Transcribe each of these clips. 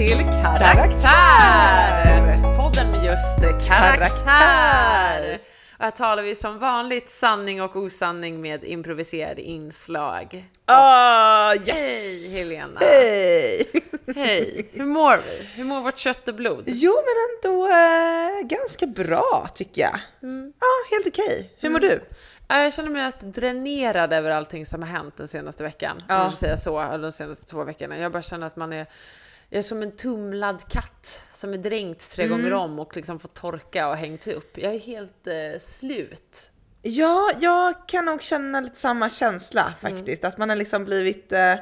till Karaktär! Podden med just karaktär. Karaktär. Och här talar vi som vanligt sanning och osanning med improviserade inslag. Ah, yes! Hej Helena! Hej! Hej! Hur mår vi? Hur mår vårt kött och blod? Jo, men ändå eh, ganska bra tycker jag. Mm. Ja, helt okej. Hur mår du? Ja, Jag känner mig rätt dränerad över allting som har hänt den senaste veckan. Om Ja. jag vill säga så, eller de senaste två veckorna. Jag bara känner att man är jag är som en tumlad katt som är dränkt tre gånger om och liksom får torka och hängt upp. Jag är helt eh, slut. Ja, jag kan nog känna lite samma känsla Mm. faktiskt. Att man har liksom blivit eh,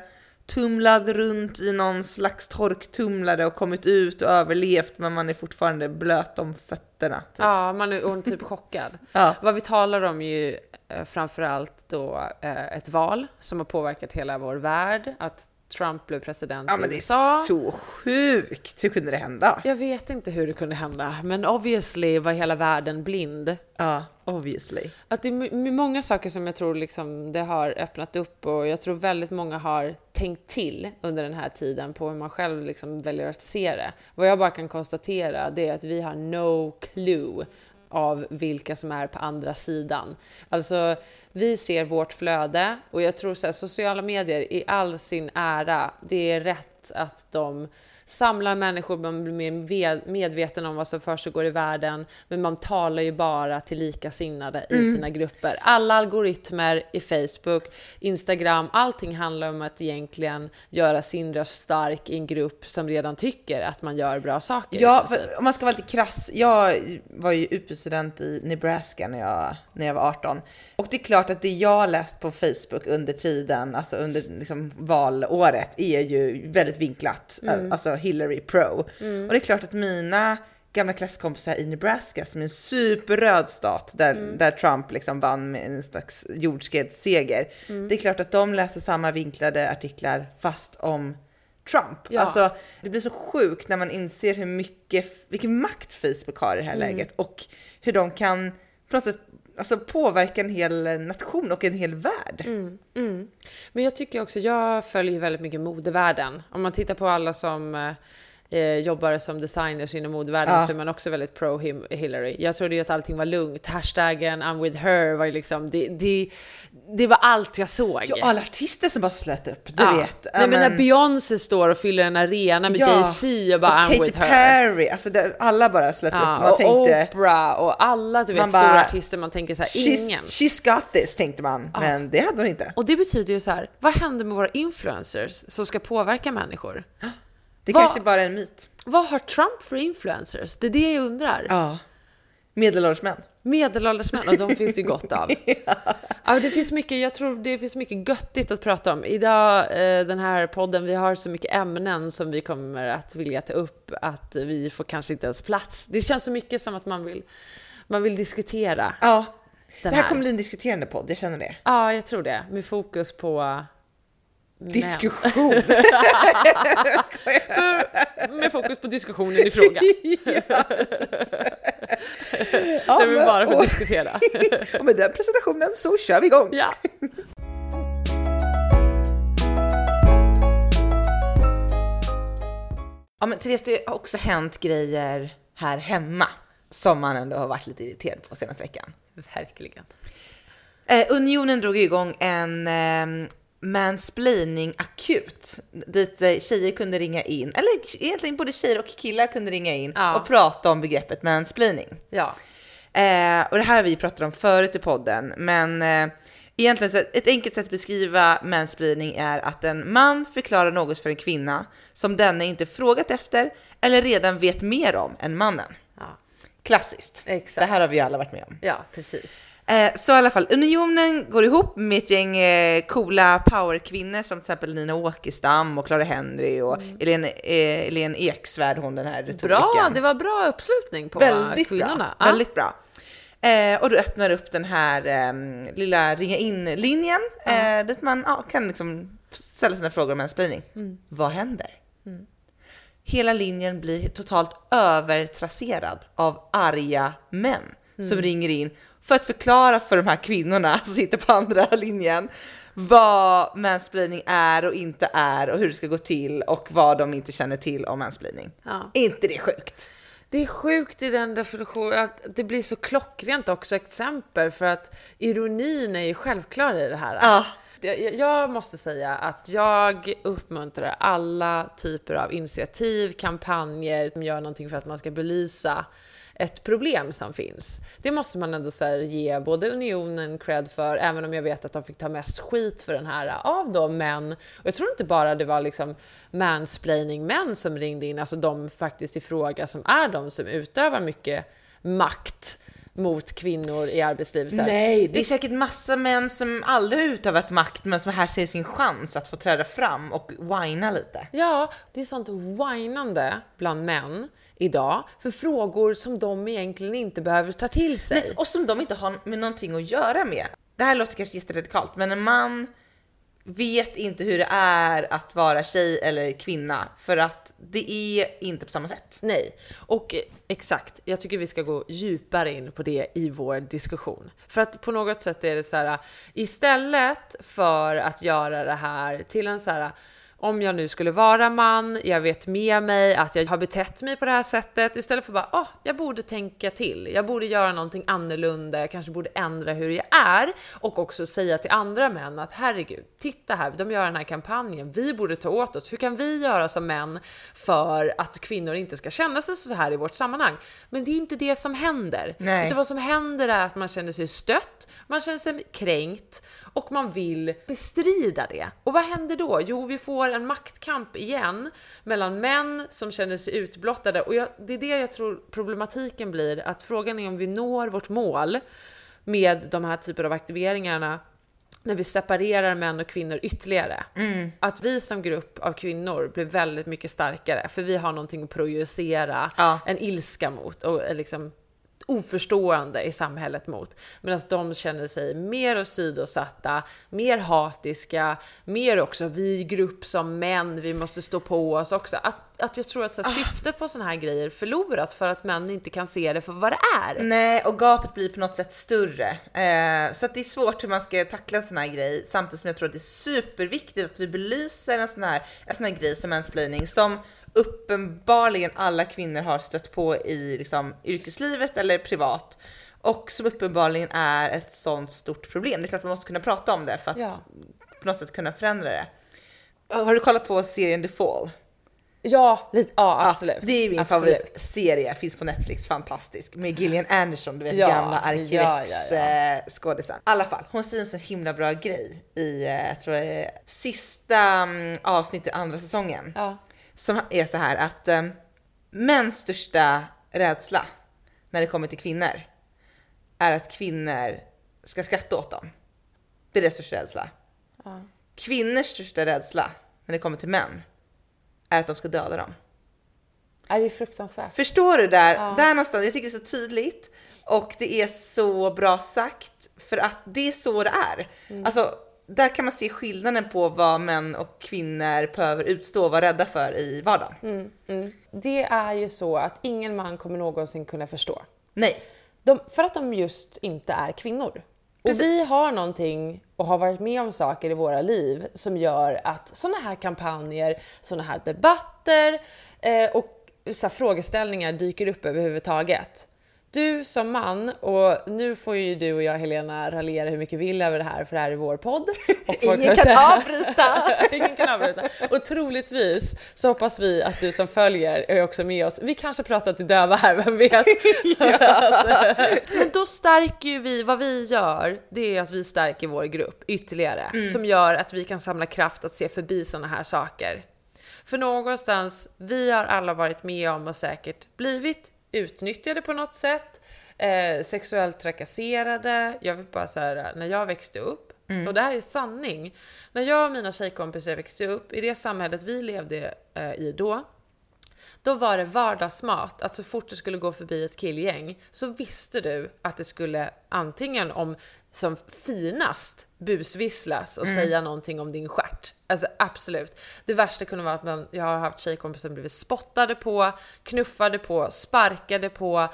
tumlad runt i någon slags torktumlare och kommit ut och överlevt men man är fortfarande blöt om fötterna. Typ. Ja, man är typ chockad. Ja. Vad vi talar om är ju eh, framförallt då eh, ett val som har påverkat hela vår värld. Att Trump blev president Ja i men det USA. är så sjukt, hur kunde det hända? Jag vet inte hur det kunde hända, men obviously var hela världen blind. Ja, obviously. Att det är många saker som jag tror liksom det har öppnat upp och jag tror väldigt många har tänkt till under den här tiden på hur man själv liksom väljer att se det. Vad jag bara kan konstatera det är att vi har no clue av vilka som är på andra sidan. Alltså, vi ser vårt flöde och jag tror så här, sociala medier i all sin ära, det är rätt att de samlar människor, man blir mer medveten om vad som försiggår i världen, men man talar ju bara till likasinnade i sina grupper. Alla algoritmer i Facebook, Instagram, allting handlar om att egentligen göra sin röst stark i en grupp som redan tycker att man gör bra saker. Ja, för om man ska vara lite krass. Jag var ju utbytesstudent i Nebraska när jag, när jag var 18. Och det är klart att det jag läst på Facebook under tiden, alltså under liksom valåret, är ju väldigt vinklat. Alltså Hillary pro. Och det är klart att mina gamla klasskompisar i Nebraska, som är en superröd stat där, där Trump liksom vann med en slags jordskredsseger. Det är klart att de läser samma vinklade artiklar fast om Trump. Ja. Alltså, det blir så sjukt när man inser hur mycket, vilken makt Facebook har i det här läget och hur de kan på något sätt alltså, påverka en hel nation och en hel värld. Mm, mm. Men jag tycker också, jag följer väldigt mycket modevärlden. Om man tittar på alla som eh, eh, jobbar som designers inom modevärlden Ja. så är man också väldigt pro him Hillary. Jag trodde ju att allting var lugnt. Hashtaggen I'm with her var ju liksom, det, det, det var allt jag såg. Ja, alla artister som bara slöt upp, du Ja. vet. Ja, Nej, men när Beyoncé står och fyller en arena med Ja, Jay-Z och bara och I'm Katy with her. Perry, alltså det, alla bara slöt upp. Ja, Man och tänkte, Oprah och alla du vet, Man stora bara, artister, man tänker så här, she's, ingen. she's got this, tänkte man. Men det hade hon inte. Och det betyder ju så här, vad händer med våra influencers som ska påverka människor? Det Vad- kanske bara är en myt. Vad har Trump för influencers? Det är det jag undrar. Ja. Medelålders män. Medelålders män, och de finns ju gott av. ja, det finns mycket, jag tror det finns mycket göttigt att prata om. Idag, eh, den här podden, vi har så mycket ämnen som vi kommer att vilja ta upp att vi får kanske inte ens plats. Det känns så mycket som att man vill, man vill diskutera. Ja. Det här här. kommer bli en diskuterande podd, jag känner det. Ja, jag tror det. Med fokus på... Diskussion. Med fokus på diskussionen i fråga. Ja, Där vi men- bara får och- diskutera. Och med den presentationen så kör vi igång. Ja. Ja men Therese, det har också hänt grejer här hemma som man ändå har varit lite irriterad på senaste veckan. Verkligen. Eh, Unionen drog igång en eh, mansplaining akut dit eh, tjejer kunde ringa in, eller egentligen både tjejer och killar kunde ringa in Ja. och prata om begreppet mansplaining. Ja. Eh, och det här har vi pratat om förut i podden, men eh, egentligen ett enkelt sätt att beskriva mansplaining är att en man förklarar något för en kvinna som denne inte frågat efter eller redan vet mer om än mannen. Ja. Klassiskt. Exakt. Det här har vi alla varit med om. Ja, precis. Eh, så i alla fall, Unionen går ihop med ett gäng eh, coola powerkvinnor som till exempel Nina Åkestam och Clara Henry och Helene, eh, Helene Eksvärd, hon den här retorikern. Bra, det var bra uppslutning på Väldigt kvinnorna. bra. Ja. Väldigt bra. Eh, och du öppnar upp den här eh, lilla ringa in-linjen eh, dit man ja, kan liksom ställa sina frågor om mansplaining. Mm. Vad händer? Hela linjen blir totalt övertrasserad av arga män Mm. som ringer in för att förklara för de här kvinnorna som sitter på andra linjen vad mansplaining är och inte är och hur det ska gå till och vad de inte känner till om mansplaining. Ja. Inte det sjukt? Det är sjukt i den definitionen att det blir så klockrent också exempel för att ironin är ju självklar i det här. Ja. Jag måste säga att jag uppmuntrar alla typer av initiativ, kampanjer som gör någonting för att man ska belysa ett problem som finns. Det måste man ändå här ge både Unionen cred för, även om jag vet att de fick ta mest skit för den här av då män. Och jag tror inte bara det var liksom mansplaining män som ringde in, alltså de faktiskt i fråga som är de som utövar mycket makt mot kvinnor i arbetslivet. Nej, det är säkert massa män som aldrig har utövat makt men som här ser sin chans att få träda fram och whina lite. Ja, det är sånt whinande bland män idag för frågor som de egentligen inte behöver ta till sig. Nej, och som de inte har med någonting att göra med. Det här låter kanske jätteradikalt, men en man vet inte hur det är att vara tjej eller kvinna för att det är inte på samma sätt. Nej, och exakt. Jag tycker vi ska gå djupare in på det i vår diskussion. För att på något sätt är det så här, istället för att göra det här till en så här om jag nu skulle vara man, jag vet med mig att jag har betett mig på det här sättet istället för bara, åh, oh, jag borde tänka till. Jag borde göra någonting annorlunda. Jag kanske borde ändra hur jag är och också säga till andra män att herregud, titta här, de gör den här kampanjen. Vi borde ta åt oss. Hur kan vi göra som män för att kvinnor inte ska känna sig så här i vårt sammanhang? Men det är inte det som händer. Nej. Utan vad som händer är att man känner sig stött, man känner sig kränkt och man vill bestrida det. Och vad händer då? Jo, vi får en maktkamp igen mellan män som känner sig utblottade och jag, det är det jag tror problematiken blir, att frågan är om vi når vårt mål med de här typer av aktiveringarna när vi separerar män och kvinnor ytterligare. Att vi som grupp av kvinnor blir väldigt mycket starkare för vi har någonting att projicera Ja. en ilska mot och är liksom oförstående i samhället mot. Medan de känner sig mer åsidosatta, mer hatiska, mer också vi grupp som män, vi måste stå på oss också. Att, att jag tror att så här, syftet på sådana här grejer förloras för att män inte kan se det för vad det är. Nej, och gapet blir på något sätt större. Eh, så att det är svårt hur man ska tackla en sån här grej samtidigt som jag tror att det är superviktigt att vi belyser en sån här, en sån här grej som mansplaining som uppenbarligen alla kvinnor har stött på i liksom, yrkeslivet eller privat och som uppenbarligen är ett sånt stort problem. Det är klart man måste kunna prata om det för att Ja. på något sätt kunna förändra det. Har du kollat på serien The Fall? Ja, lite, ja absolut. Det är min Absolut. favoritserie, finns på Netflix, fantastisk. Med Gillian Anderson, du vet Ja, gamla ja, Arkivex ja, ja. eh. I alla fall, hon säger en så himla bra grej i, eh, jag tror det är sista mm, avsnittet andra säsongen. Ja. Som är så här att eh, mäns största rädsla när det kommer till kvinnor är att kvinnor ska skratta åt dem. Det är deras största rädsla. Kvinnors största rädsla när det kommer till män är att de ska döda dem. Ja, det är fruktansvärt. Förstår du där? Där någonstans. Jag tycker det är så tydligt och det är så bra sagt för att det är så det är. Alltså, där kan man se skillnaden på vad män och kvinnor behöver utstå och vara rädda för i vardagen. Det är ju så att ingen man kommer någonsin kunna förstå. Nej, De, för att de just inte är kvinnor. Och Precis. vi har någonting och har varit med om saker i våra liv som gör att såna här kampanjer, såna här debatter eh, och så här frågeställningar dyker upp överhuvudtaget. Du som man, och nu får ju du och jag Helena raljera hur mycket vi vill över det här för det här är vår podd. Ingen kan avbryta. Ingen kan avbryta. Och troligtvis så hoppas vi att du som följer är också med oss. Vi kanske pratar till döva här, vem vet? Men då stärker ju vi, vad vi gör, det är att vi stärker vår grupp ytterligare. Som gör att vi kan samla kraft att se förbi sådana här saker. För någonstans, vi har alla varit med om och säkert blivit utnyttjade på något sätt, eh, sexuellt trakasserade. Jag vill bara säga när jag växte upp, och det här är sanning. När jag och mina tjejkompisar växte upp i det samhället vi levde eh, i då, då var det vardagsmat att så fort du skulle gå förbi ett killgäng så visste du att det skulle antingen om som finast busvisslas och säga någonting om din stjärt. Alltså absolut. Det värsta kunde vara att man, jag har haft tjejkompisar som blivit spottade på, knuffade på, sparkade på,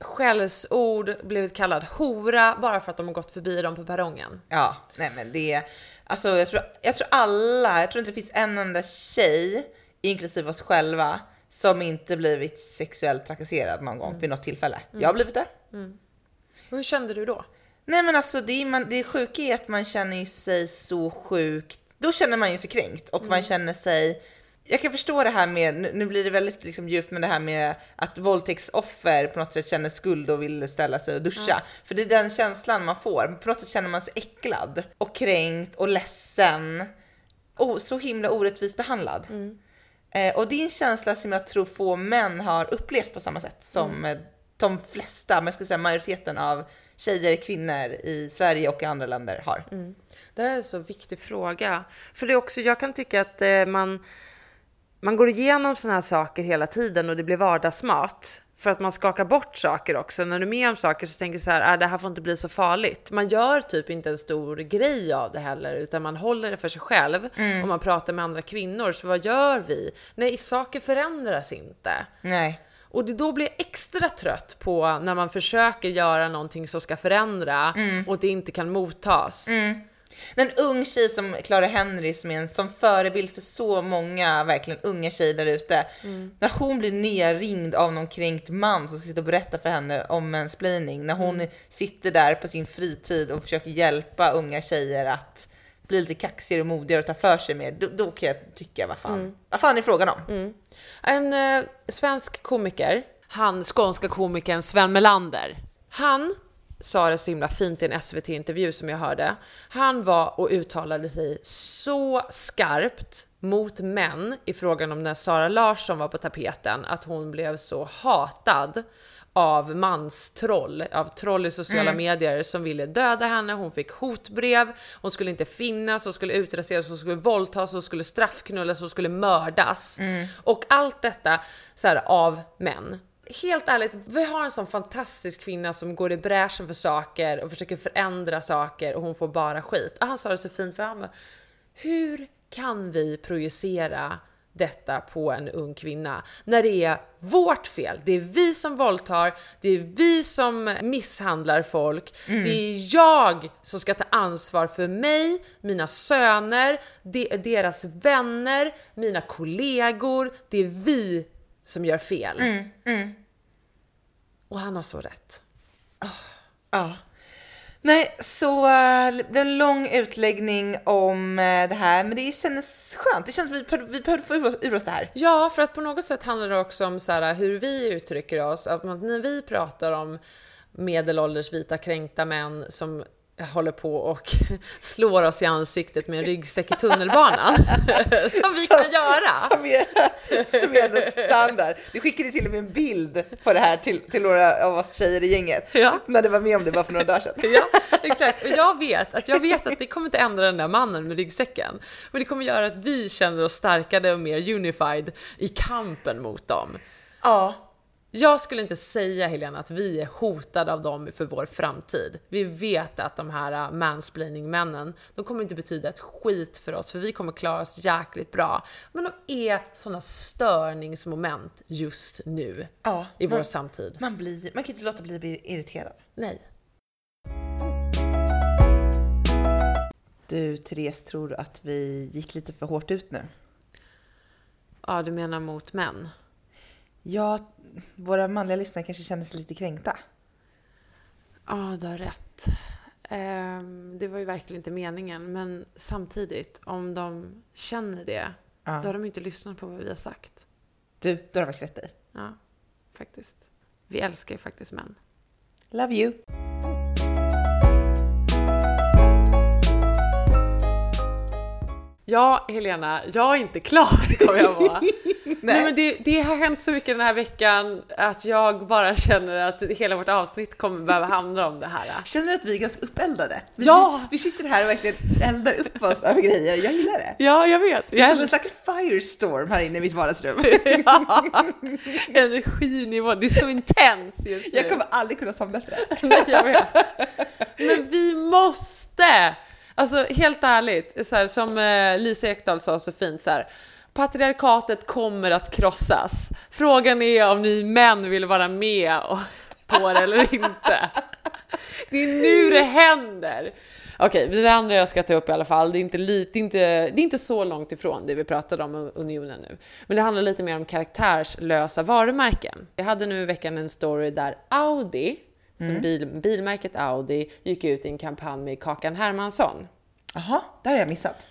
skällsord, blivit kallad hora bara för att de har gått förbi dem på perrongen. Ja, nej men det, Alltså jag tror, jag tror alla, jag tror inte det finns en enda tjej, inklusive oss själva, som inte blivit sexuellt trakasserad någon gång vid något tillfälle. Jag har blivit det. Och hur kände du då? Nej men alltså det, är man, det sjuka är att man känner sig så sjukt, då känner man ju sig kränkt och man känner sig jag kan förstå det här med, nu blir det väldigt liksom djupt med det här med att våldtäktsoffer på något sätt känner skuld och vill ställa sig och duscha. För det är den känslan man får. På något sätt känner man sig äcklad och kränkt och ledsen. Och så himla orättvist behandlad. Eh, och det är en känsla som jag tror få män har upplevt på samma sätt som eh, de flesta, men jag ska säga majoriteten av tjejer, kvinnor i Sverige och i andra länder har. Det här är en så viktig fråga. För det är också, jag kan tycka att eh, man, man går igenom såna här saker hela tiden och det blir vardagsmat. För att man skakar bort saker också. När du är med om saker så tänker du så här, ah, det här får inte bli så farligt. Man gör typ inte en stor grej av det heller, utan man håller det för sig själv. Och man pratar med andra kvinnor. Så vad gör vi? Nej, saker förändras inte. Nej. Och det då blir jag extra trött på när man försöker göra någonting som ska förändra och det inte kan mottas. En ung tjej som Clara Henry som är en som förebild för så många verkligen unga tjejer där ute. När hon blir nerringd av någon kränkt man som ska sitta och berätta för henne om mansplaining. När hon sitter där på sin fritid och försöker hjälpa unga tjejer att bli lite kaxigare och modigare och ta för sig mer. Då, då kan jag tycka, vad fan, vad fan är frågan om? En eh, svensk komiker, han skånska komikern Sven Melander, han sa det så himla fint i en SVT-intervju som jag hörde. Han var och uttalade sig så skarpt mot män i frågan om när Sara Larsson var på tapeten, att hon blev så hatad av manstroll, av troll i sociala medier som ville döda henne. Hon fick hotbrev, hon skulle inte finnas, hon skulle utraseras, hon skulle våldtas, hon skulle straffknullas, hon skulle mördas. Och allt detta så här, av män. Helt ärligt, vi har en sån fantastisk kvinna som går i bräschen för saker och försöker förändra saker och hon får bara skit. Och han sa det så fint för han bara, hur kan vi projicera detta på en ung kvinna när det är vårt fel. Det är vi som våldtar, det är vi som misshandlar folk. Det är jag som ska ta ansvar för mig, mina söner, de, deras vänner, mina kollegor. Det är vi som gör fel. Och han har så rätt. Ja. Nej, så eh, det en lång utläggning om eh, det här, men det kändes skönt. Det känns som att vi, behövde få ur- oss det här. Ja, för att på något sätt handlar det också om så här, hur vi uttrycker oss. Att när vi pratar om medelålders vita kränkta män som håller på och slår oss i ansiktet med en ryggsäck i tunnelbanan. som vi kan göra. Som är, som är standard. Du skickade till och med en bild på det här till, till några av oss tjejer i gänget. Ja. När det var med om det bara för några dagar sedan. Ja, exakt. Och jag vet att jag vet att det kommer inte ändra den där mannen med ryggsäcken. Men det kommer göra att vi känner oss starkare och mer unified i kampen mot dem. Ja. Jag skulle inte säga Helena att vi är hotade av dem för vår framtid. Vi vet att de här äh, mansplaining-männen, de kommer inte betyda ett skit för oss för vi kommer klara oss jäkligt bra. Men de är sådana störningsmoment just nu Ja. i vår Man, samtid. man, blir, man kan inte låta bli att bli irriterad. Nej. Du, Therese, tror du att vi gick lite för hårt ut nu? Ja, du menar mot män? Ja, våra manliga lyssnare kanske känner sig lite kränkta. Ja, du har rätt. Ehm, det var ju verkligen inte meningen, men samtidigt, om de känner det, Ja. då har de inte lyssnat på vad vi har sagt. Du, då har du faktiskt rätt i. Ja, faktiskt. Vi älskar ju faktiskt män. Love you! Ja, Helena, jag är inte klar kommer jag vara. Nej. men det, det har hänt så mycket den här veckan att jag bara känner att hela vårt avsnitt kommer behöva handla om det här. Känner du att vi är ganska uppeldade? Vi, Ja. vi, vi sitter här och verkligen eldar upp oss över grejer. Jag gillar det. Ja, jag vet. Det är Jag som en slags firestorm här inne i mitt vardagsrum. ja, energinivån. Det är så intens just nu. Jag kommer aldrig kunna somna efter det. Nej, jag vet. Men vi måste! Alltså helt ärligt, så här, som eh, Lisa Ekdahl sa så fint så här. Patriarkatet kommer att krossas. Frågan är om ni män vill vara med och, på det eller inte. Det är nu det händer. Okej, det andra jag ska ta upp i alla fall, det är, inte lite, det, är inte, det är inte så långt ifrån det vi pratade om Unionen nu. Men det handlar lite mer om karaktärslösa varumärken. Jag hade nu i veckan en story där Audi, som bil, bilmärket Audi, gick ut i en kampanj med Kakan Hermansson. Jaha, det har jag missat.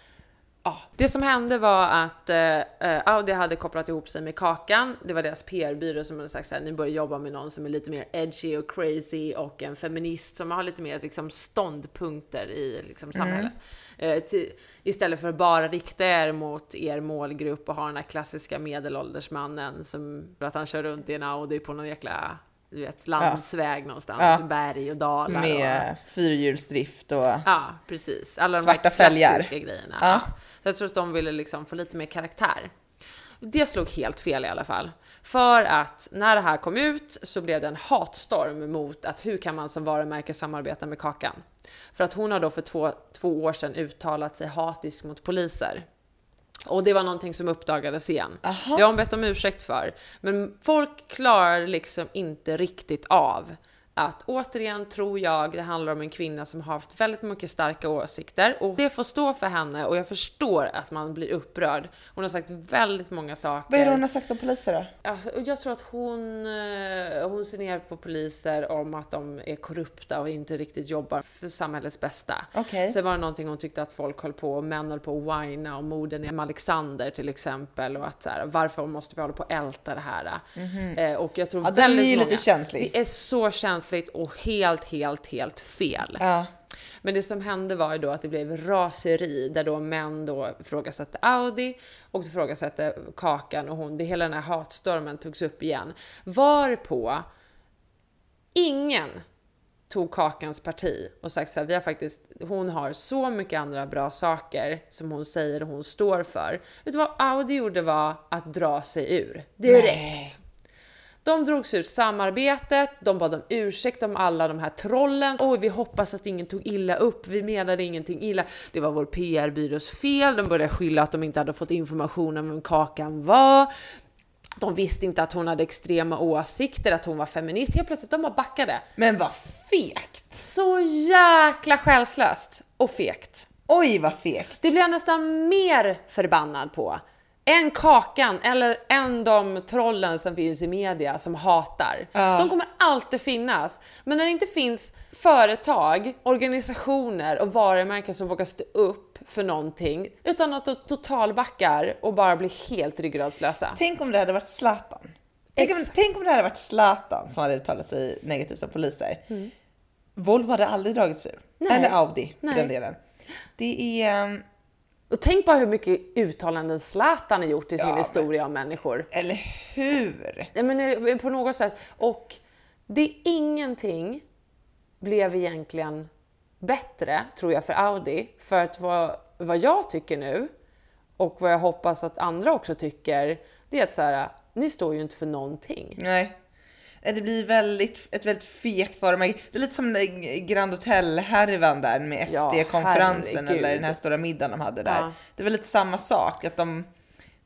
Ja, det som hände var att eh, Audi hade kopplat ihop sig med Kakan. Det var deras PR-byrå som hade sagt att ni börjar jobba med någon som är lite mer edgy och crazy och en feminist som har lite mer liksom, ståndpunkter i liksom, samhället. Eh, till, istället för att bara rikta er mot er målgrupp och ha den här klassiska medelåldersmannen som att han kör runt i en Audi på någon jäkla du vet, landsväg någonstans, Ja. berg och dalar. och, Med fyrhjulsdrift och... Ja, precis. Alla de Svarta här fälgar. klassiska grejerna. Ja. Ja. Så jag tror att de ville liksom få lite mer karaktär. Det slog helt fel i alla fall. För att när det här kom ut så blev det en hatstorm mot att hur kan man som varumärke samarbeta med Kakan? För att hon har då för två, två år sedan uttalat sig hatiskt mot poliser. Och det var någonting som uppdagades igen. Det har hon bett om ursäkt för. Men folk klarar liksom inte riktigt av att återigen tror jag det handlar om en kvinna som har haft väldigt mycket starka åsikter och det får stå för henne och jag förstår att man blir upprörd. Hon har sagt väldigt många saker. Vad är det hon har sagt om poliser då? Alltså, och jag tror att hon, eh, hon ser ner på poliser om att de är korrupta och inte riktigt jobbar för samhällets bästa. Okej. Sen var det någonting hon tyckte att folk höll på, män höll på att whina om morden i Alexander till exempel och att så här, varför måste vi hålla på och älta det här? Eh, och jag tror. Ja, den är väldigt ju lite många- känslig. Det är så känsligt och helt, helt, helt fel. Ja. Men det som hände var ju då att det blev raseri där då män då ifrågasatte Audi och ifrågasatte Kakan och hon, det hela den här hatstormen togs upp igen. Varpå ingen tog Kakans parti och sagt så här, vi har faktiskt, hon har så mycket andra bra saker som hon säger och hon står för. Du vad Audi gjorde var att dra sig ur direkt. Nej. De drog sig ur samarbetet, de bad om ursäkt om alla de här trollen. Oj, vi hoppas att ingen tog illa upp, vi menade ingenting illa. Det var vår PR-byrås fel, de började skylla att de inte hade fått information om vem Kakan var. De visste inte att hon hade extrema åsikter, att hon var feminist. Helt plötsligt, de bara backade. Men vad fegt! Så jäkla själslöst och fegt. Oj vad fegt! Det blir jag nästan mer förbannad på. Än Kakan eller än de trollen som finns i media som hatar. De kommer alltid finnas. Men när det inte finns företag, organisationer och varumärken som vågar stå upp för någonting utan att de totalbackar och bara blir helt ryggradslösa. Tänk om det hade varit Zlatan. Tänk om, tänk om det hade varit Zlatan som hade uttalat sig negativt om poliser. Volvo hade aldrig dragits ur. Mm. Nej. Eller Audi för Nej. den delen. Det är... Och tänk bara hur mycket uttalanden Zlatan har gjort i sin Ja, historia om människor. Eller hur? Ja, men eh, på något sätt. Och det är ingenting blev egentligen bättre, tror jag, för Audi. För att vad, vad jag tycker nu, och vad jag hoppas att andra också tycker, det är att så här, ni står ju inte för någonting. Nej. Eh, Det blir väldigt, ett väldigt fegt varumärke. Det är lite som Grand Hotel-härvan där med Ja, SD-konferensen herregud. eller den här stora middagen de hade där. Ja. Det är väl lite samma sak, att de,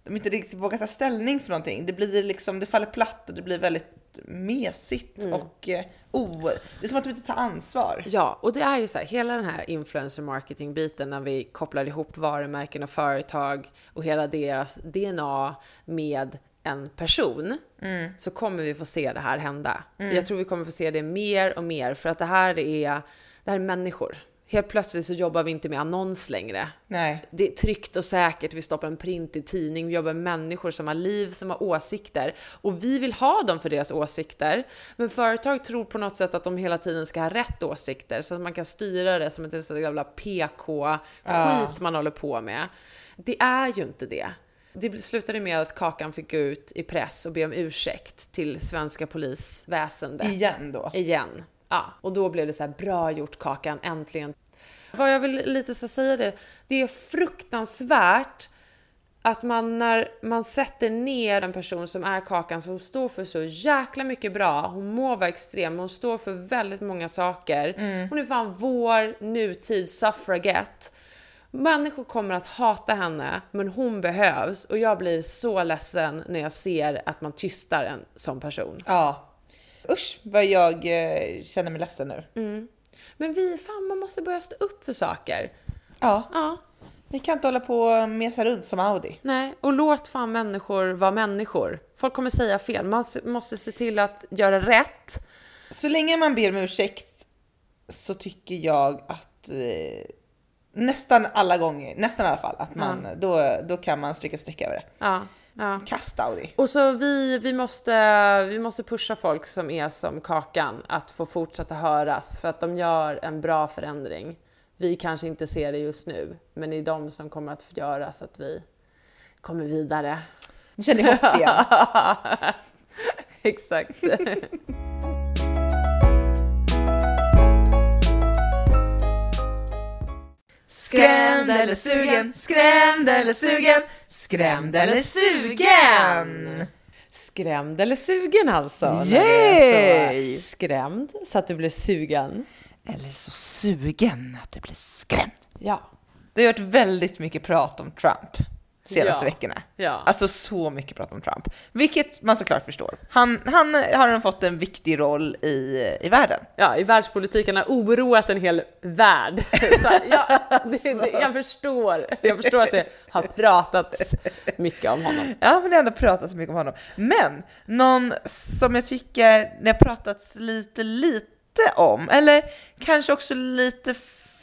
de inte riktigt vågar ta ställning för någonting. Det blir liksom, det faller platt och det blir väldigt mesigt Mm. och oh, det är som att de inte tar ansvar. Ja, och det är ju så här, hela den här influencer marketing biten när vi kopplar ihop varumärken och företag och hela deras DNA med en person så kommer vi få se det här hända. Jag tror vi kommer få se det mer och mer för att det här är, det här är människor. Helt plötsligt så jobbar vi inte med annons längre. Nej. Det är tryggt och säkert, vi stoppar en printig tidning, vi jobbar med människor som har liv, som har åsikter och vi vill ha dem för deras åsikter. Men företag tror på något sätt att de hela tiden ska ha rätt åsikter så att man kan styra det som ett jävla PK-skit man håller på med. Det är ju inte det. Det slutade med att Kakan fick gå ut i press och be om ursäkt till svenska polisväsendet. Igen då. Igen. Ja, och då blev det så här, bra gjort Kakan, äntligen. Vad jag vill lite så säga det, det är fruktansvärt att man när man sätter ner en person som är Kakan som står för så jäkla mycket bra, hon må vara extrem, hon står för väldigt många saker. Hon är fan vår nutid suffragette. Människor kommer att hata henne, men hon behövs och jag blir så ledsen när jag ser att man tystar en sån person. Ja. Usch vad jag eh, känner mig ledsen nu. Men vi, fan man måste börja stå upp för saker. Ja, Ja, vi kan inte hålla på och mesa runt som Audi. nej. Och låt fan människor vara människor. Folk kommer säga fel. Man måste se till att göra rätt. Så länge man ber om ursäkt så tycker jag att eh, nästan alla gånger, nästan i alla fall, att man, då, då kan man stryka streck över det. Ja, ja. Kast Audi. Och så vi, vi, måste, vi måste pusha folk som är som Kakan att få fortsätta höras för att de gör en bra förändring. Vi kanske inte ser det just nu, men det är de som kommer att göra så att vi kommer vidare. Nu känner jag hopp igen. Exakt. Skrämd eller sugen, skrämd eller sugen, skrämd eller sugen. Skrämd eller sugen alltså? Yay! Så skrämd så att du blir sugen. Eller så sugen att du blir skrämd. Ja. Det har varit väldigt mycket prat om Trump senaste Ja. veckorna. Ja. Alltså så mycket prat om Trump. Vilket man såklart förstår. Han, han har fått en viktig roll i, i världen. ja, i världspolitiken har oroat en hel värld. Så, ja, det, det, jag förstår. Jag förstår att det har pratats mycket om honom. Ja, men det har ändå pratats mycket om honom. Men någon som jag tycker det har pratats lite, lite om, eller kanske också lite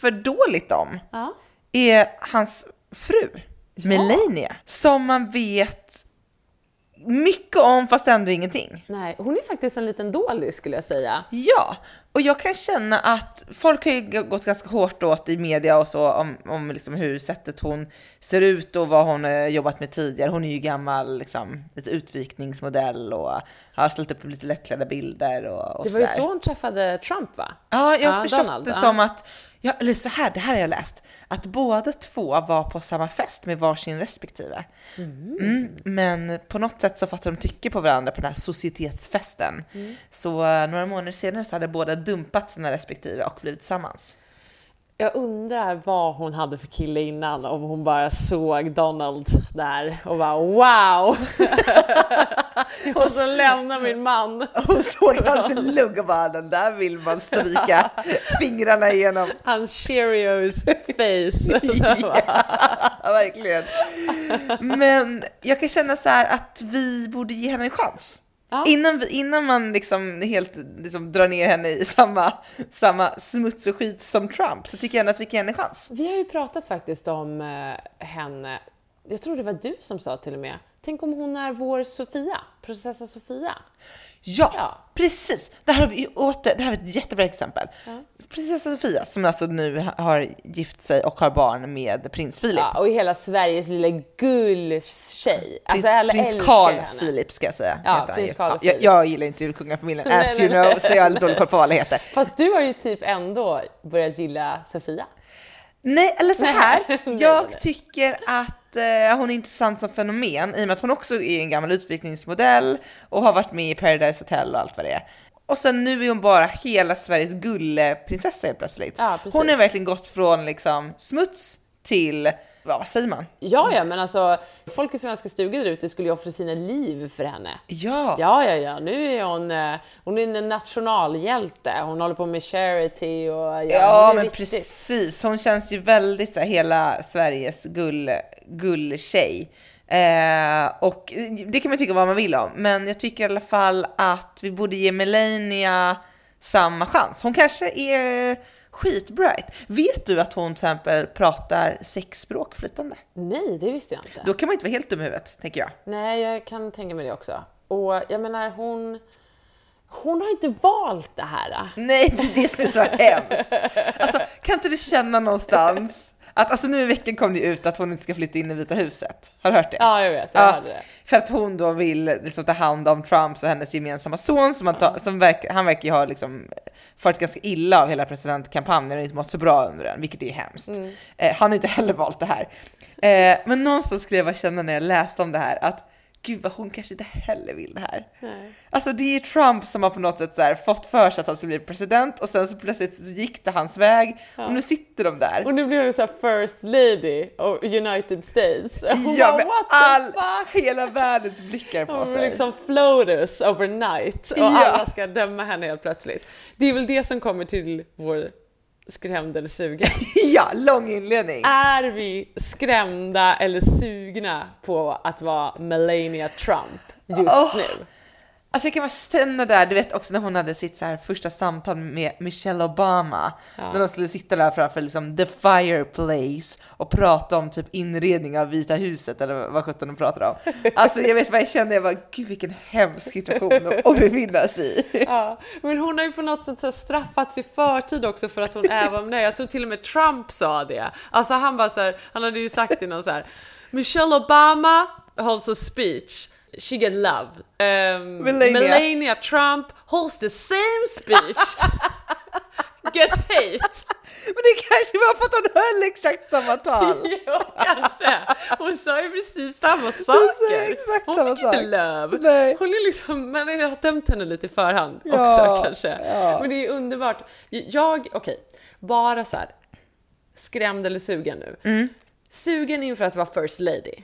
för dåligt om, Ja. är hans fru, Melania, som man vet mycket om fast ändå ingenting. Nej, hon är faktiskt en liten dålig skulle jag säga. Ja, och jag kan känna att folk har ju gått ganska hårt åt i media och så om, om liksom hur sättet hon ser ut och vad hon har jobbat med tidigare. Hon är ju gammal, liksom, lite utvikningsmodell och har ställt upp lite lättklädda bilder och, och Det var ju så hon träffade Trump va? Ja, jag har Ja, förstått Donald, det ja. som att, ja, eller så här, det här har jag läst, att båda två var på samma fest med varsin respektive. Mm, men på något sätt så fattade de tycke på varandra på den här societetsfesten. Mm. Så eh, några månader senare så hade båda dumpat sina respektive och blivit tillsammans. Jag undrar vad hon hade för kille innan, om hon bara såg Donald där och bara wow! och så lämnar min man. Hon såg hans lugg och bara den där vill man stryka fingrarna igenom. Hans Cheerios face. Ja, verkligen. Men jag kan känna så här att vi borde ge henne en chans. Ja. Innan, innan man liksom helt liksom drar ner henne i samma, samma smuts och skit som Trump så tycker jag ändå att vi kan ge henne en chans. Vi har ju pratat faktiskt om eh, henne, jag tror det var du som sa till och med, tänk om hon är vår Sofia, prinsessa Sofia. Ja, Ja. precis. Det här har vi åter, det här är ett jättebra exempel. Prinsessa Sofia som alltså nu har gift sig och har barn med prins Philip. Ja, och hela Sveriges lilla gulltjej. Prins, Alltså prins Carl. Philip ska jag säga. Ja, prins. Carl ja, jag, jag gillar inte kungafamiljen as you know, så jag har dålig koll på vad alla heter. Fast du har ju typ ändå börjat gilla Sofia. Nej, eller så här. Jag tycker att eh, hon är intressant som fenomen i och med att hon också är en gammal utvikningsmodell och har varit med i Paradise Hotel och allt vad det är. Och sen nu är hon bara hela Sveriges gulleprinsessa helt plötsligt. Ja, hon har verkligen gått från liksom smuts till, ja, vad säger man? Ja, ja, men alltså folk i svenska stugor där ute skulle ju offra sina liv för henne. Ja, Ja, ja, ja, nu är hon, eh, hon är en nationalhjälte. Hon håller på med charity och ja, Ja, men riktigt- precis. Hon känns ju väldigt så här, hela Sveriges gull, gulltjej. Eh, och det kan man tycka vad man vill om, men jag tycker i alla fall att vi borde ge Melania samma chans. Hon kanske är skitbright. Vet du att hon till exempel pratar sex språk flytande? Nej, det visste jag inte. Då kan man inte vara helt dum i huvudet, tänker jag. Nej, jag kan tänka mig det också. Och jag menar, hon, hon har inte valt det här. Nej, det är det som är så hemskt. Alltså, kan inte du känna någonstans att, alltså nu i veckan kom det ut att hon inte ska flytta in i Vita huset. Har du hört det? Ja, jag vet. Jag Ja, hörde det. för att hon då vill liksom ta hand om Trumps och hennes gemensamma son som, han, tar, som verk, han verkar ju ha liksom farit ganska illa av hela presidentkampanjen och inte mått så bra under den, vilket är hemskt. Eh, han har inte heller valt det här. Eh, men någonstans skulle jag bara känna när jag läste om det här att gud vad hon kanske inte heller vill det här. Nej. Alltså det är Trump som har på något sätt så fått för sig att han ska bli president och sen så plötsligt så gick det hans väg och nu sitter de där. Och nu blir hon så first lady of United States. Hon Ja, bara, med what the all, fuck? hela världens blickar på Hon sig. vill liksom float us overnight och Ja. alla ska döma henne helt plötsligt. Det är väl det som kommer till vår skrämd eller sugen? ja, lång inledning. Är vi skrämda eller sugna på att vara Melania Trump just Åh. nu? Alltså jag kan bara stanna där, du vet också när hon hade sitt så här första samtal med Michelle Obama. När de skulle sitta där framför liksom the fireplace och prata om typ inredning av Vita huset eller vad sjutton de pratade om. Alltså jag vet vad jag kände, jag bara gud vilken hemsk situation att- befinna sig i. Ja, men hon har ju på något sätt så straffats i förtid också för att hon vad hon är. Jag tror till och med Trump sa det. Alltså han bara så här, han hade ju sagt i någon så här, Michelle Obama holds a speech. She get love. Um, Melania. Melania Trump holds the same speech. get hate. Men det kanske var för att hon höll exakt samma tal. Jo, kanske. Hon sa ju precis samma saker. exakt hon samma fick inte sak. love. Nej. Hon är liksom, man har dömt henne lite i förhand Ja, också kanske. ja. Men det är underbart. Jag, okej, bara så här. skrämd eller sugen nu. Mm. Sugen inför att vara first lady.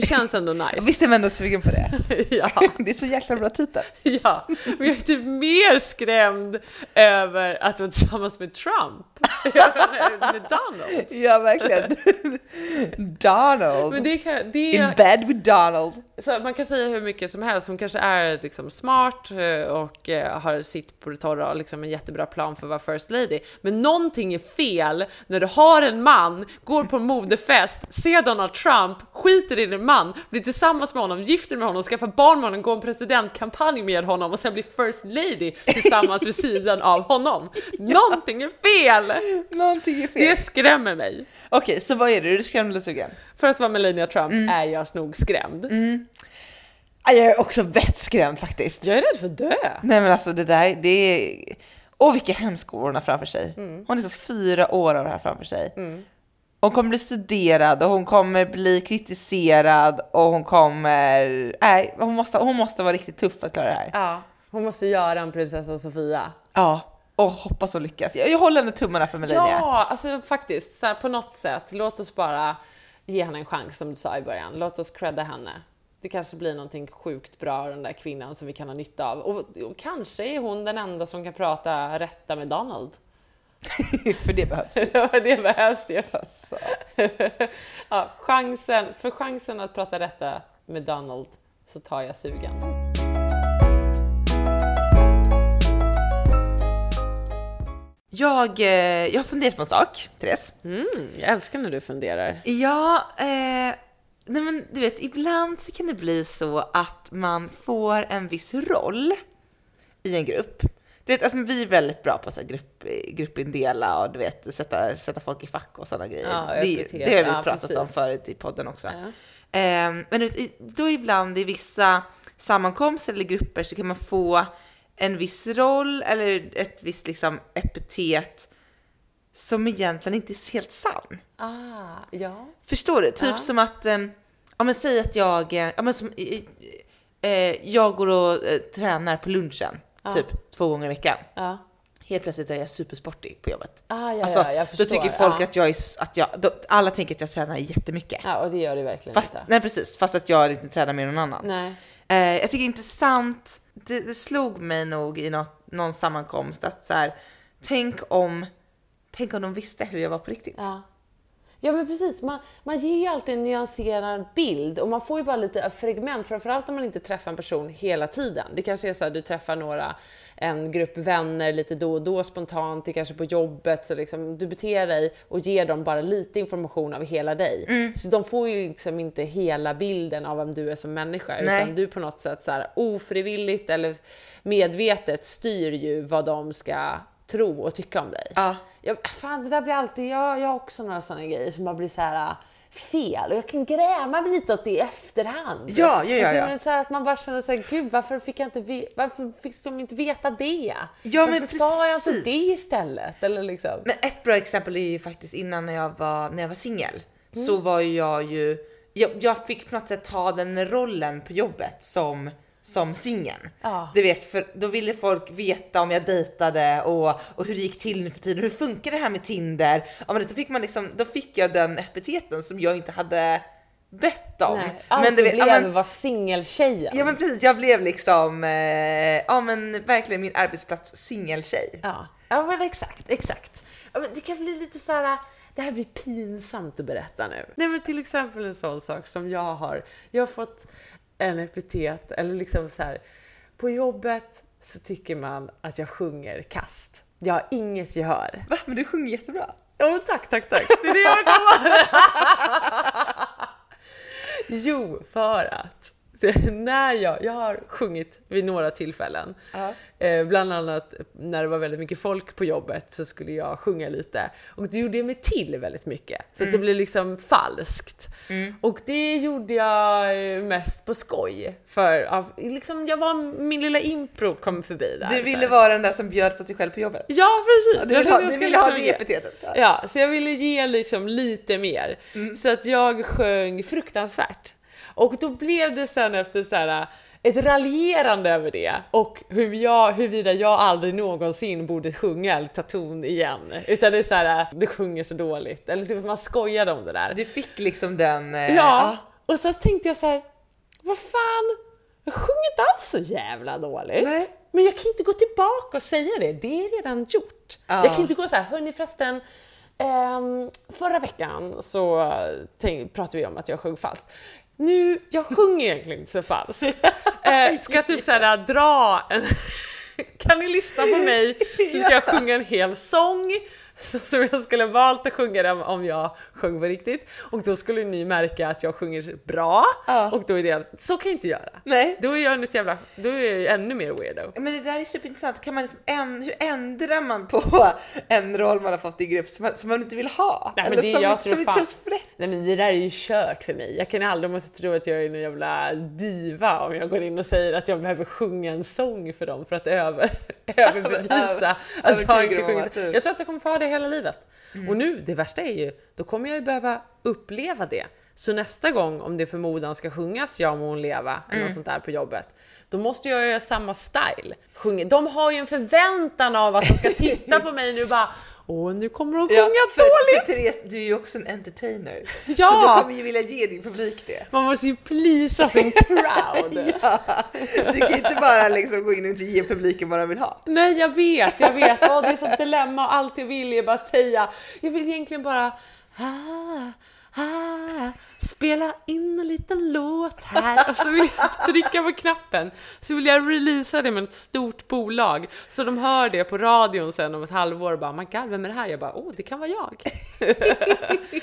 Det känns ändå nice. Visst är man ändå sugen på det? ja. Det är så jäkla bra titel. Ja, men jag är typ mer skrämd över att vara tillsammans med Trump. med Donald. Ja, verkligen. Donald. Men det, kan, det, In bed with Donald. Så man kan säga hur mycket som helst, hon kanske är liksom smart eh, och eh, har sitt på det torra och liksom en jättebra plan för att vara first lady. Men någonting är fel när du har en man, går på en modefest, ser Donald Trump, skiter i din man, blir tillsammans med honom, gifter med honom, skaffar barn med honom, går en presidentkampanj med honom och sen blir first lady tillsammans vid sidan av honom. Någonting är fel! Någonting är fel. Det skrämmer mig. Okej, så vad är det? Du skrämd eller sugen? För att vara Melania Trump är jag nog skrämd. Ah, Jag är också vettskrämd faktiskt. Jag är rädd för att dö. Nej men alltså det där, det är... Åh vilka hemska år hon har framför sig. Hon är så fyra år av det här framför sig. Hon kommer bli studerad och hon kommer bli kritiserad och hon kommer... Nej, hon måste, hon måste vara riktigt tuff för att klara det här. Ja, hon måste göra en prinsessa Sofia. Ja, och hoppas hon lyckas. Jag, jag håller henne tummarna för Melania. Ja, alltså faktiskt, så här, på något sätt, låt oss bara ge henne en chans som du sa i början. Låt oss credda henne. Det kanske blir någonting sjukt bra, den där kvinnan som vi kan ha nytta av. Och, och kanske är hon den enda som kan prata rätta med Donald. för det behövs ju. Ja, det behövs ju. Alltså. ja, chansen, för chansen att prata rätta med Donald så tar jag sugen. Jag, eh, jag har funderat på en sak, Therese. Mm, jag älskar när du funderar. Ja, eh, nej men du vet, ibland så kan det bli så att man får en viss roll i en grupp. Du vet, alltså, vi är väldigt bra på här grupp, gruppindela och du vet, sätta, sätta folk i fack och sådana grejer. Ja, det, det har vi ja, pratat om precis. förut i podden också. Ja. Eh, men du vet, då ibland i vissa sammankomster eller grupper så kan man få en viss roll eller ett visst liksom epitet som egentligen inte är helt sann. Ah, ja. Förstår du? Typ Ja. som att, eh, ja men säg att jag, eh, ja men som, eh, jag går och eh, tränar på lunchen, typ två gånger i veckan. Ja. Helt plötsligt är jag supersportig på jobbet. Ah, ja, alltså, ja, jag då förstår. tycker folk att jag är, att jag, då, alla tänker att jag tränar jättemycket. Ja, och det gör det verkligen Fast, inte. nej precis, fast att jag inte tränar mer än någon annan. Nej. Eh, jag tycker det är intressant, det, det slog mig nog i något, någon sammankomst att så här, tänk om, tänk om de visste hur jag var på riktigt. Ja. Ja men precis, man, man ger ju alltid en nyanserad bild och man får ju bara lite fragment, framförallt om man inte träffar en person hela tiden. Det kanske är så att du träffar några, en grupp vänner lite då och då spontant, det kanske på jobbet, så liksom du beter dig och ger dem bara lite information av hela dig. Mm. Så de får ju liksom inte hela bilden av vem du är som människa, Nej. utan du på något sätt så här ofrivilligt eller medvetet styr ju vad de ska tro och tycka om dig. Ja. Ja, fan, det där blir alltid, jag, jag har också några sådana grejer som bara blir så här äh, fel och jag kan gräma mig lite åt det i efterhand. Ja, ja, ja, Jag ja. är så att man bara känner så här, gud varför fick jag inte, varför fick de inte veta det? Ja, men varför sa jag inte det istället? Eller liksom. Men ett bra exempel är ju faktiskt innan när jag var, när jag var singel. Så var jag ju, jag, jag fick på något sätt ta den rollen på jobbet som som singeln. Ja. Du vet, för då ville folk veta om jag dejtade och, och hur det gick till nu för tiden. Hur funkar det här med Tinder? Ja, men då fick man liksom, då fick jag den epiteten som jag inte hade bett om. Nej, allt men du vet, blev ja, men, var singeltjejen. ja men precis, jag blev liksom, eh, ja men verkligen min arbetsplats singeltjej. Ja, ja men exakt, exakt. Ja, men Det kan bli lite så här. Det här blir pinsamt att berätta nu. Nej men till exempel en sån sak som jag har. Jag har fått en epitet, eller liksom så här. På jobbet så tycker man att jag sjunger kast. Jag har inget gehör. Va? Men du sjunger jättebra. Jo, tack, tack, tack. Det är det jag kommer Jo, för att när jag, jag har sjungit vid några tillfällen, Ja. eh, bland annat när det var väldigt mycket folk på jobbet så skulle jag sjunga lite och det gjorde jag mig till väldigt mycket så att det blev liksom falskt. Och det gjorde jag eh, mest på skoj för av, liksom, jag var, min lilla impro kom förbi där. Du ville vara den där som bjöd på sig själv på jobbet. Ja precis! Du Jag ville ha, jag du ville ha det epitetet. Ja. Ja, så jag ville ge liksom lite mer. Så att jag sjöng fruktansvärt. Och då blev det sen efter så här ett raljerande över det och hur jag, huruvida jag aldrig någonsin borde sjunga eller ta ton igen. Utan det är så här, du sjunger så dåligt. Eller du, man skojade om det där. Du fick liksom den... eh, Ja, och så tänkte jag så här, vad fan, jag sjunger inte alls så jävla dåligt. Nej. Men jag kan inte gå tillbaka och säga det, det är redan gjort. Ja. Jag kan inte gå så här, hörni förresten, ehm, förra veckan så tänk, pratade vi om att jag sjöng falskt. Nu, jag sjunger egentligen inte så falskt. Eh, ska jag typ så här dra en... Kan ni lyssna på mig så ska jag sjunga en hel sång så, som jag skulle valt att sjunga den om jag sjöng på riktigt. Och då skulle ni märka att jag sjunger bra Ja. och då är det... Så kan jag inte göra. Nej. Då är jag ett jävla... Då är jag ju ännu mer weirdo. Men det där är superintressant. Kan man liksom änd- hur ändrar man på en roll man har fått i grupp som man, som man inte vill ha? Nej, men Eller det, som, jag som tror inte känns rätt? nej, men det där är ju kört för mig. Jag kan aldrig måste tro att jag är en jävla diva om jag går in och säger att jag behöver sjunga en sång för dem för att över, överbevisa att jag inte sjunger. Jag tror att jag kommer få ha det hela livet. Mm. Och nu, det värsta är ju, då kommer jag ju behöva uppleva det. Så nästa gång, om det förmodan ska sjungas Ja må hon leva eller Mm. något sånt där på jobbet, då måste jag göra samma style. Sjunga. De har ju en förväntan av att de ska titta på mig nu och bara Åh, nu kommer hon sjunga för, dåligt! För Therese, du är ju också en entertainer. Ja! Så du kommer ju vilja ge din publik det. Man måste ju pleasa sin crowd. Ja. Du kan ju inte bara liksom gå in och inte ge publiken vad de vill ha. Nej, jag vet, jag vet. Åh, det är sånt dilemma och allt jag vill är bara säga. Jag vill egentligen bara ah, ah, spela in en liten låt här och så vill jag trycka på knappen. Så vill jag releasa det med ett stort bolag så de hör det på radion sen om ett halvår och bara my god, vem är det här? Jag bara åh, det kan vara jag.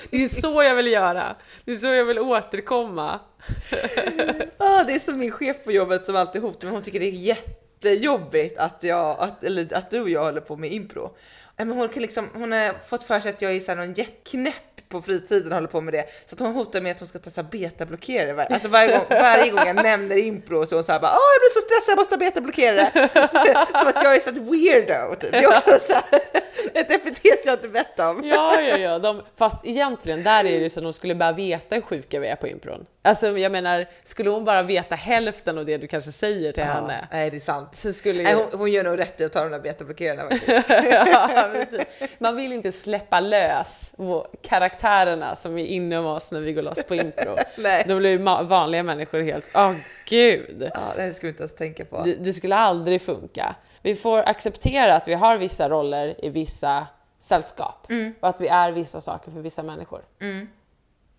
det är så jag vill göra. Det är så jag vill återkomma. Ah, det är som min chef på jobbet som alltid hotar mig. Hon tycker det är jättejobbigt att, jag, att, eller att du och jag håller på med impro. Men hon, kan liksom, hon har fått för sig att jag är så här någon jätteknäpp på fritiden håller på med det. Så att hon hotar med att hon ska ta så här betablockerare. Var, alltså varje gång, varje gång jag nämner impro så är hon så här bara Åh, jag blir så stressad, jag måste ha betablockerare. Som att jag är så weirdo. Typ. Det är också så här, ett epitet jag inte bett om. Ja, ja, ja. De, fast egentligen, där är det att de skulle bara veta hur sjuka vi är på impron. Alltså, jag menar, skulle hon bara veta hälften av det du kanske säger till henne, Nej, det är sant. så skulle Nej, hon, hon gör nog rätt i att ta de där betablockerarna faktiskt. Ja. Man vill inte släppa lös karaktärerna som är inom oss när vi går loss på impro. Nej. Då blir vanliga människor helt, åh gud. Ja, det ska vi inte ens tänka på. Det, det skulle aldrig funka. Vi får acceptera att vi har vissa roller i vissa sällskap och att vi är vissa saker för vissa människor.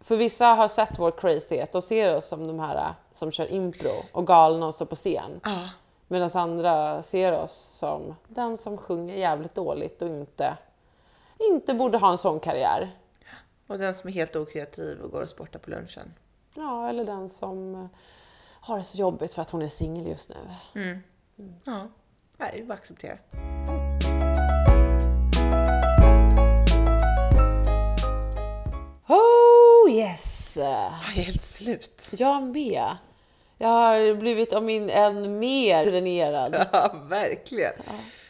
För vissa har sett vår crazyhet och ser oss som de här äh, som kör impro och galna och står på scen. Ja. Medan andra ser oss som den som sjunger jävligt dåligt och inte, inte borde ha en sån karriär. Och den som är helt okreativ och går och sportar på lunchen. Ja, eller den som äh, har det så jobbigt för att hon är singel just nu. Ja, Nej, det är bara att acceptera. Oh yes! Jag är helt slut. Jag med. Jag har blivit om min än mer dränerad. Ja, verkligen.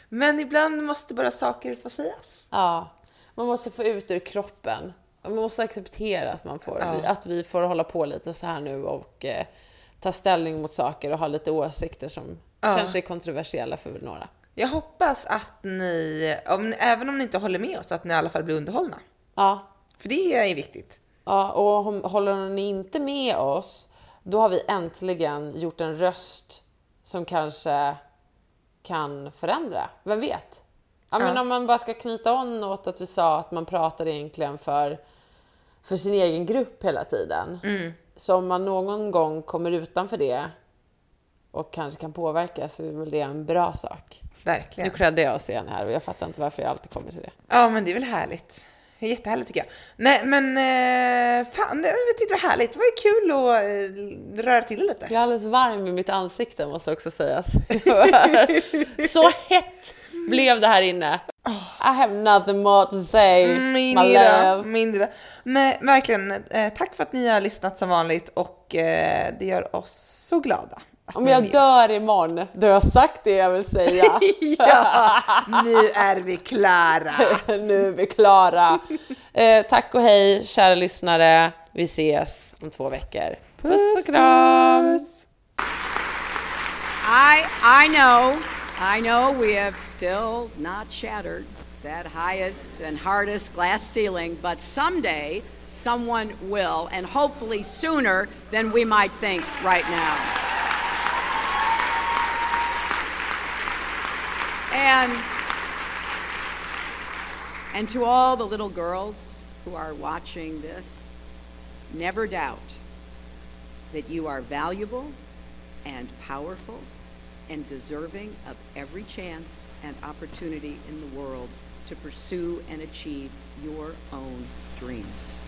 Men ibland måste bara saker få sägas. Ja, man måste få ut ur kroppen. Man måste acceptera att, man får, Ja. att vi får hålla på lite så här nu och eh, ta ställning mot saker och ha lite åsikter som Ja. kanske är kontroversiella för några. Jag hoppas att ni, om, även om ni inte håller med oss, att ni i alla fall blir underhållna. Ja, För det är viktigt. ja och håller ni inte med oss, då har vi äntligen gjort en röst som kanske kan förändra. Vem vet? Ja, men om man bara ska knyta on åt att vi sa att man pratar egentligen för, för sin egen grupp hela tiden. Så om man någon gång kommer utanför det och kanske kan påverka så är väl det en bra sak. Nu Verkligen. creddar jag oss igen här och jag fattar inte varför jag alltid kommer till det. Ja, men det är väl härligt. Det är jättehärligt tycker jag. Nej, men eh, fan, det, jag tyckte det var härligt. Det var ju kul att eh, röra till det lite. Jag är alldeles varm i mitt ansikte måste också sägas. Så hett blev det här inne. I have nothing more to say, Min my lilla, love. min lilla. Men verkligen, eh, tack för att ni har lyssnat som vanligt och det gör oss så glada. Om jag dör imorgon, då har jag sagt det jag vill säga. ja, nu är vi klara. nu är vi klara. Eh, tack och hej, kära lyssnare. Vi ses om två veckor. Puss och kram! I I know, I know we have still not shattered that highest and hardest glass ceiling, but someday someone will, and hopefully sooner than we might think right now. And and to all the little girls who are watching this, never doubt that you are valuable and powerful and deserving of every chance and opportunity in the world to pursue and achieve your own dreams.